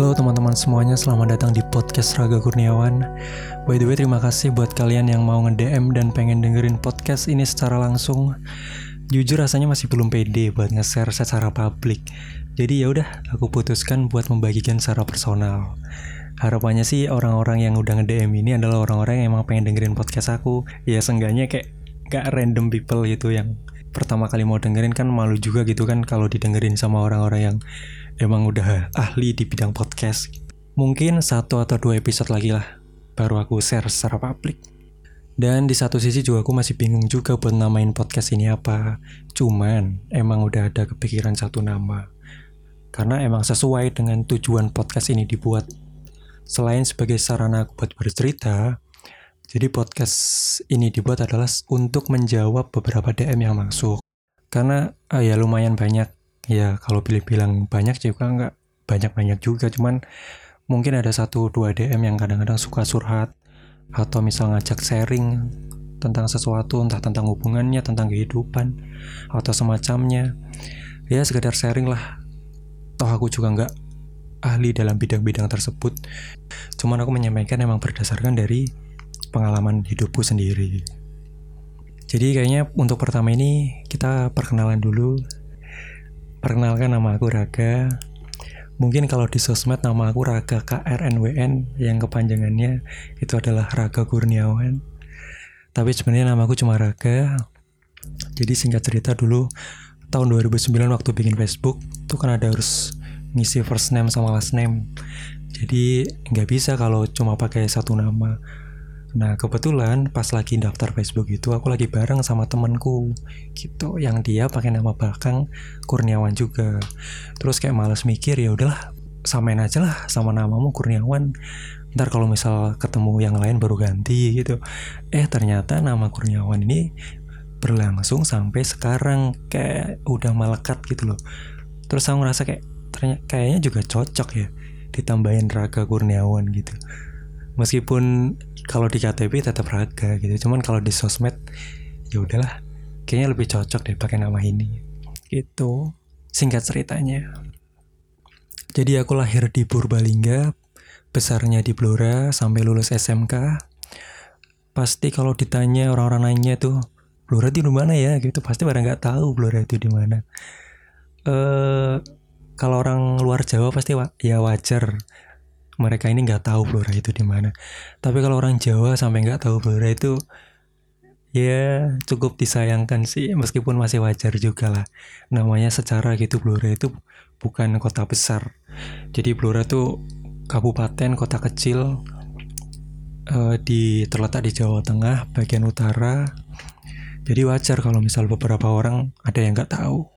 Halo teman-teman semuanya, selamat datang di podcast Raga Kurniawan. By the way, terima kasih buat kalian yang mau nge-DM dan pengen dengerin podcast ini secara langsung. Jujur rasanya masih belum pede buat nge-share secara publik. Jadi ya udah, aku putuskan buat membagikan secara personal. Harapannya sih orang-orang yang udah nge-DM ini adalah orang-orang yang emang pengen dengerin podcast aku. Ya seenggaknya kayak gak random people gitu yang pertama kali mau dengerin kan malu juga gitu kan kalau didengerin sama orang-orang yang emang udah ahli di bidang podcast. Mungkin satu atau dua episode lagi lah, baru aku share secara publik. Dan di satu sisi juga aku masih bingung juga buat namain podcast ini apa. Cuman emang udah ada kepikiran satu nama. Karena emang sesuai dengan tujuan podcast ini dibuat. Selain sebagai sarana aku buat bercerita, jadi podcast ini dibuat adalah untuk menjawab beberapa DM yang masuk. Karena ah, ya lumayan banyak ya kalau pilih bilang banyak juga nggak banyak-banyak juga. Cuman mungkin ada satu dua DM yang kadang-kadang suka surhat atau misal ngajak sharing tentang sesuatu entah tentang hubungannya tentang kehidupan atau semacamnya. Ya sekedar sharing lah. Toh aku juga nggak ahli dalam bidang-bidang tersebut. Cuman aku menyampaikan emang berdasarkan dari pengalaman hidupku sendiri. Jadi kayaknya untuk pertama ini kita perkenalan dulu Perkenalkan nama aku Raga. Mungkin kalau di sosmed nama aku Raga KRNWN yang kepanjangannya itu adalah Raga Kurniawan. Tapi sebenarnya nama aku cuma Raga. Jadi singkat cerita dulu tahun 2009 waktu bikin Facebook itu kan ada harus ngisi first name sama last name. Jadi nggak bisa kalau cuma pakai satu nama Nah kebetulan pas lagi daftar Facebook itu aku lagi bareng sama temenku gitu yang dia pakai nama belakang Kurniawan juga. Terus kayak males mikir ya udahlah samain aja lah sama namamu Kurniawan. Ntar kalau misal ketemu yang lain baru ganti gitu. Eh ternyata nama Kurniawan ini berlangsung sampai sekarang kayak udah melekat gitu loh. Terus aku ngerasa kayak ternyata kayaknya juga cocok ya ditambahin Raga Kurniawan gitu meskipun kalau di KTP tetap raga gitu cuman kalau di sosmed ya udahlah kayaknya lebih cocok deh pakai nama ini. Gitu singkat ceritanya. Jadi aku lahir di Purbalingga besarnya di Blora sampai lulus SMK pasti kalau ditanya orang-orang lainnya tuh Blora di mana ya? Gitu pasti pada nggak tahu Blora itu di mana. Eh kalau orang luar Jawa pasti wa ya wajar mereka ini nggak tahu Blora itu di mana. Tapi kalau orang Jawa sampai nggak tahu Blora itu ya cukup disayangkan sih meskipun masih wajar juga lah. Namanya secara gitu Blora itu bukan kota besar. Jadi Blora tuh kabupaten kota kecil uh, di terletak di Jawa Tengah bagian utara. Jadi wajar kalau misal beberapa orang ada yang nggak tahu.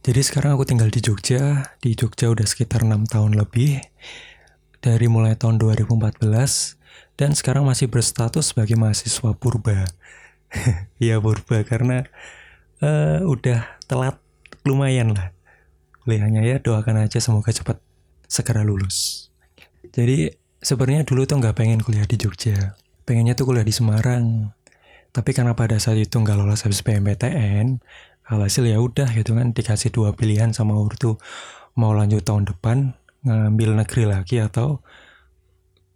Jadi sekarang aku tinggal di Jogja, di Jogja udah sekitar enam tahun lebih dari mulai tahun 2014 dan sekarang masih berstatus sebagai mahasiswa purba. ya purba karena uh, udah telat lumayan lah kuliahnya ya doakan aja semoga cepat segera lulus. Jadi sebenarnya dulu tuh nggak pengen kuliah di Jogja, pengennya tuh kuliah di Semarang. Tapi karena pada saat itu nggak lolos habis PMPTN, alhasil ya udah gitu kan dikasih dua pilihan sama ortu mau lanjut tahun depan ngambil negeri lagi atau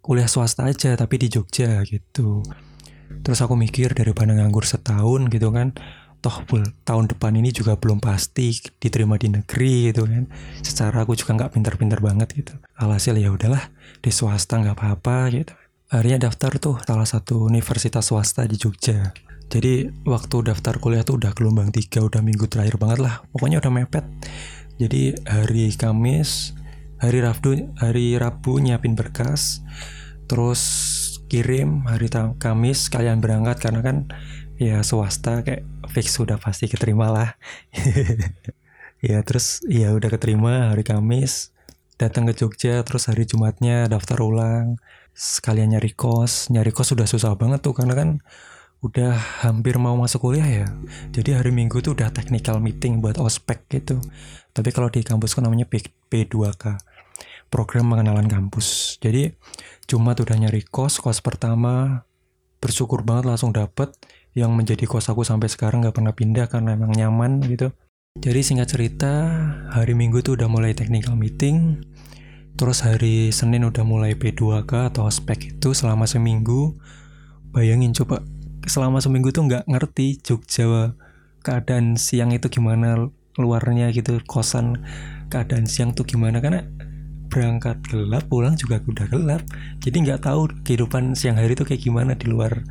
kuliah swasta aja tapi di Jogja gitu. Terus aku mikir daripada nganggur setahun gitu kan, toh tahun depan ini juga belum pasti diterima di negeri gitu kan. Secara aku juga nggak pinter-pinter banget gitu. Alhasil ya udahlah di swasta nggak apa-apa gitu. Akhirnya daftar tuh salah satu universitas swasta di Jogja. Jadi waktu daftar kuliah tuh udah gelombang tiga, udah minggu terakhir banget lah. Pokoknya udah mepet. Jadi hari Kamis hari Rabu hari Rabu nyiapin berkas terus kirim hari Kamis kalian berangkat karena kan ya swasta kayak fix sudah pasti keterima lah. Ya terus ya udah keterima hari Kamis datang ke Jogja terus hari Jumatnya daftar ulang sekalian nyari kos. Nyari kos sudah susah banget tuh karena kan udah hampir mau masuk kuliah ya. Jadi hari Minggu tuh udah technical meeting buat ospek gitu. Tapi kalau di kampusku namanya P P2K program pengenalan kampus. Jadi cuma udah nyari kos kos pertama bersyukur banget langsung dapet. Yang menjadi kos aku sampai sekarang nggak pernah pindah karena emang nyaman gitu. Jadi singkat cerita hari minggu tuh udah mulai technical meeting. Terus hari Senin udah mulai P2K atau spek itu selama seminggu. Bayangin coba selama seminggu tuh nggak ngerti Jogja keadaan siang itu gimana luarnya gitu kosan keadaan siang tuh gimana. Karena berangkat gelap pulang juga udah gelap. Jadi nggak tahu kehidupan siang hari itu kayak gimana di luar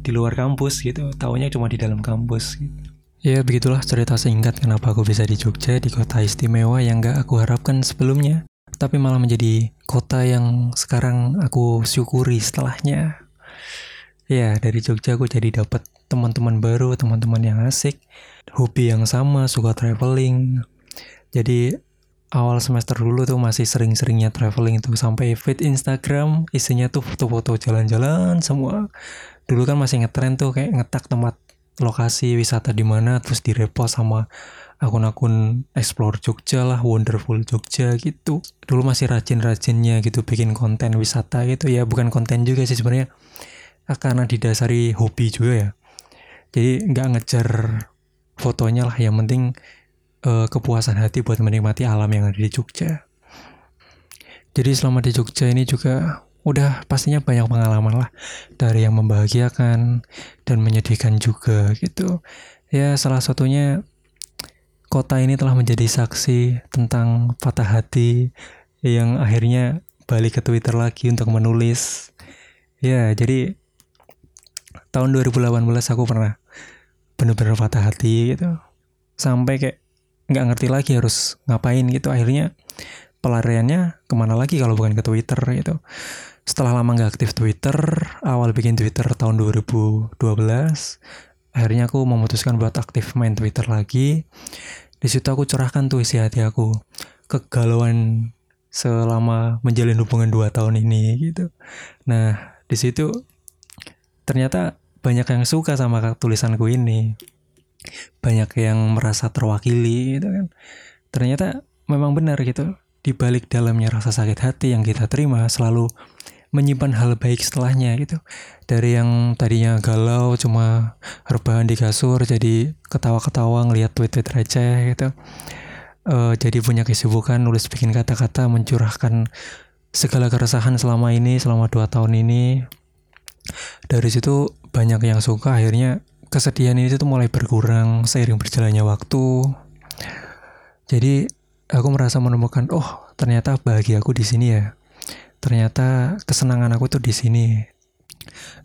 di luar kampus gitu. Tahunya cuma di dalam kampus gitu. ya begitulah cerita singkat kenapa aku bisa di Jogja di kota istimewa yang gak aku harapkan sebelumnya tapi malah menjadi kota yang sekarang aku syukuri setelahnya. Ya dari Jogja aku jadi dapat teman-teman baru teman-teman yang asik hobi yang sama suka traveling. Jadi awal semester dulu tuh masih sering-seringnya traveling tuh sampai feed Instagram isinya tuh foto-foto jalan-jalan semua. Dulu kan masih ngetren tuh kayak ngetak tempat lokasi wisata di mana terus direpost sama akun-akun explore Jogja lah wonderful Jogja gitu. Dulu masih rajin-rajinnya gitu bikin konten wisata gitu. Ya bukan konten juga sih sebenarnya karena didasari hobi juga ya. Jadi nggak ngejar fotonya lah yang penting uh, kepuasan hati buat menikmati alam yang ada di Jogja. Jadi selama di Jogja ini juga udah pastinya banyak pengalaman lah dari yang membahagiakan dan menyedihkan juga gitu. Ya salah satunya kota ini telah menjadi saksi tentang patah hati yang akhirnya balik ke Twitter lagi untuk menulis. Ya jadi tahun 2018 aku pernah bener-bener patah hati gitu. Sampai kayak nggak ngerti lagi harus ngapain gitu. Akhirnya pelariannya ke mana lagi kalau bukan ke Twitter gitu. Setelah lama nggak aktif Twitter awal bikin Twitter tahun 2012 akhirnya aku memutuskan buat aktif main Twitter lagi. Di situ aku curahkan tuh isi hati aku kegalauan selama menjalin hubungan dua tahun ini gitu. Nah di situ ternyata banyak yang suka sama tulisanku ini banyak yang merasa terwakili gitu kan. Ternyata memang benar gitu. Di balik dalamnya rasa sakit hati yang kita terima selalu menyimpan hal baik setelahnya gitu. Dari yang tadinya galau cuma rebahan di kasur jadi ketawa-ketawa ngeliat tweet-tweet receh gitu. Uh, jadi punya kesibukan nulis bikin kata-kata mencurahkan segala keresahan selama ini selama dua tahun ini. Dari situ banyak yang suka akhirnya kesedihan ini tuh mulai berkurang seiring berjalannya waktu jadi aku merasa menemukan oh ternyata bahagia aku di sini ya ternyata kesenangan aku tuh di sini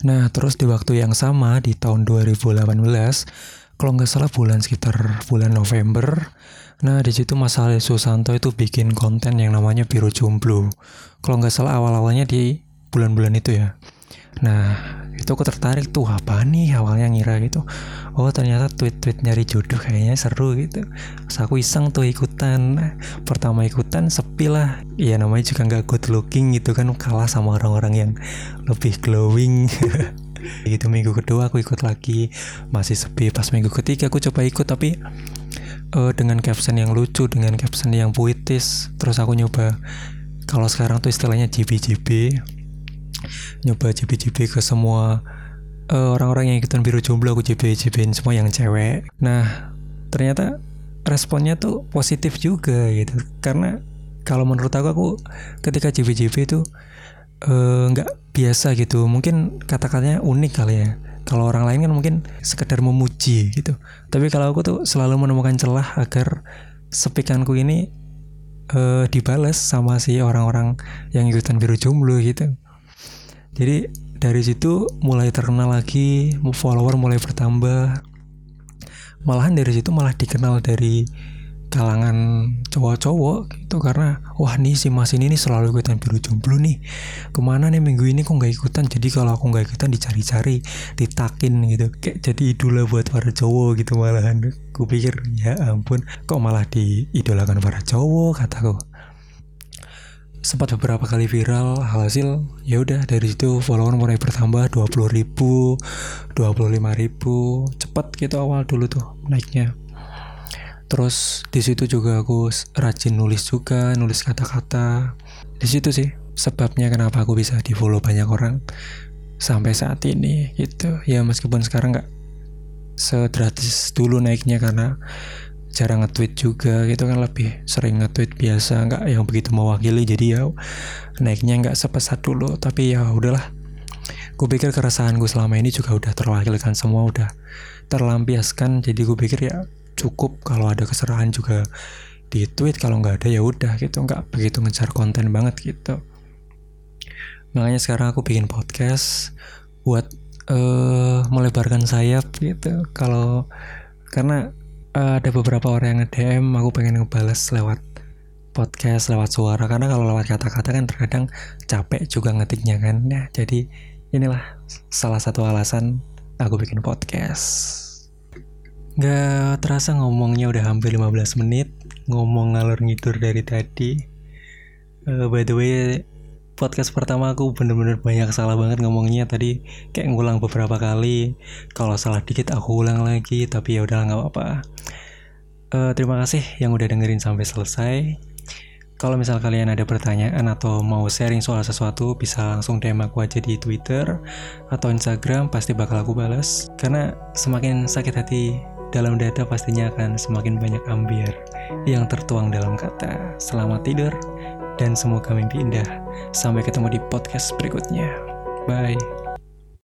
nah terus di waktu yang sama di tahun 2018 kalau nggak salah bulan sekitar bulan November Nah di situ Mas Ali Susanto itu bikin konten yang namanya Biru Jomblo. Kalau nggak salah awal-awalnya di bulan-bulan itu ya. Nah itu aku tertarik tuh apa nih awalnya ngira gitu. Oh ternyata tweet-tweet nyari jodoh kayaknya seru gitu. Terus aku iseng tuh ikutan. Pertama ikutan sepi lah. Ya namanya juga nggak good looking gitu kan kalah sama orang-orang yang lebih glowing. Gitu minggu kedua aku ikut lagi. Masih sepi. Pas minggu ketiga aku coba ikut tapi uh, dengan caption yang lucu dengan caption yang puitis. Terus aku nyoba kalau sekarang tuh istilahnya JB-JB nyoba JB-JB ke semua uh, orang-orang yang ikutan biru jomblo aku JB-JBin semua yang cewek. Nah ternyata responnya tuh positif juga gitu. Karena kalau menurut aku aku ketika JB-JB itu eh, nggak uh, biasa gitu. Mungkin kata-katanya unik kali ya. Kalau orang lain kan mungkin sekedar memuji gitu. Tapi kalau aku tuh selalu menemukan celah agar sepikanku ini uh, dibalas sama si orang-orang yang ikutan biru jomblo gitu jadi dari situ mulai terkenal lagi follower mulai bertambah. Malahan dari situ malah dikenal dari kalangan cowok-cowok gitu karena wah nih si mas ini nih selalu ikutan biru jomblo nih. Ke mana nih minggu ini kok nggak ikutan? Jadi kalau aku nggak ikutan dicari-cari ditakin gitu. Kayak jadi idola buat para cowok gitu malahan. Aku pikir ya ampun kok malah diidolakan para cowok? Kataku sempat beberapa kali viral hasil ya udah dari situ follower mulai bertambah 20 ribu 25 ribu cepet gitu awal dulu tuh naiknya. Terus di situ juga aku rajin nulis juga nulis kata-kata. Di situ sih sebabnya kenapa aku bisa di follow banyak orang sampai saat ini gitu. Ya meskipun sekarang nggak sedrastis dulu naiknya karena jarang nge-tweet juga gitu kan lebih sering nge-tweet biasa nggak yang begitu mewakili jadi ya naiknya nggak sepesat dulu. Tapi ya udahlah gue pikir keresahan gue selama ini juga udah terwakilkan semua udah terlampiaskan. Jadi gue pikir ya cukup kalau ada keserahan juga di tweet kalau nggak ada ya udah gitu nggak begitu ngejar konten banget gitu. Makanya sekarang aku bikin podcast buat uh, melebarkan sayap gitu. Kalau karena uh, ada beberapa orang yang nge-DM aku pengen ngebales lewat podcast lewat suara. Karena kalau lewat kata-kata kan terkadang capek juga ngetiknya kan. Nah jadi inilah salah satu alasan aku bikin podcast. Gak terasa ngomongnya udah hampir 15 menit Ngomong ngalur ngidur dari tadi. Uh, By the way podcast pertama aku bener-bener banyak salah banget ngomongnya tadi. Kayak ngulang beberapa kali. Kalau salah dikit aku ulang lagi tapi ya udah nggak apa-apa. Uh, terima kasih yang udah dengerin sampai selesai. Kalau misal kalian ada pertanyaan atau mau sharing soal sesuatu bisa langsung DM aku aja di Twitter atau Instagram pasti bakal aku balas karena semakin sakit hati dalam data pastinya akan semakin banyak ambiar yang tertuang dalam kata. Selamat tidur dan semoga mimpi indah. Sampai ketemu di podcast berikutnya. Bye.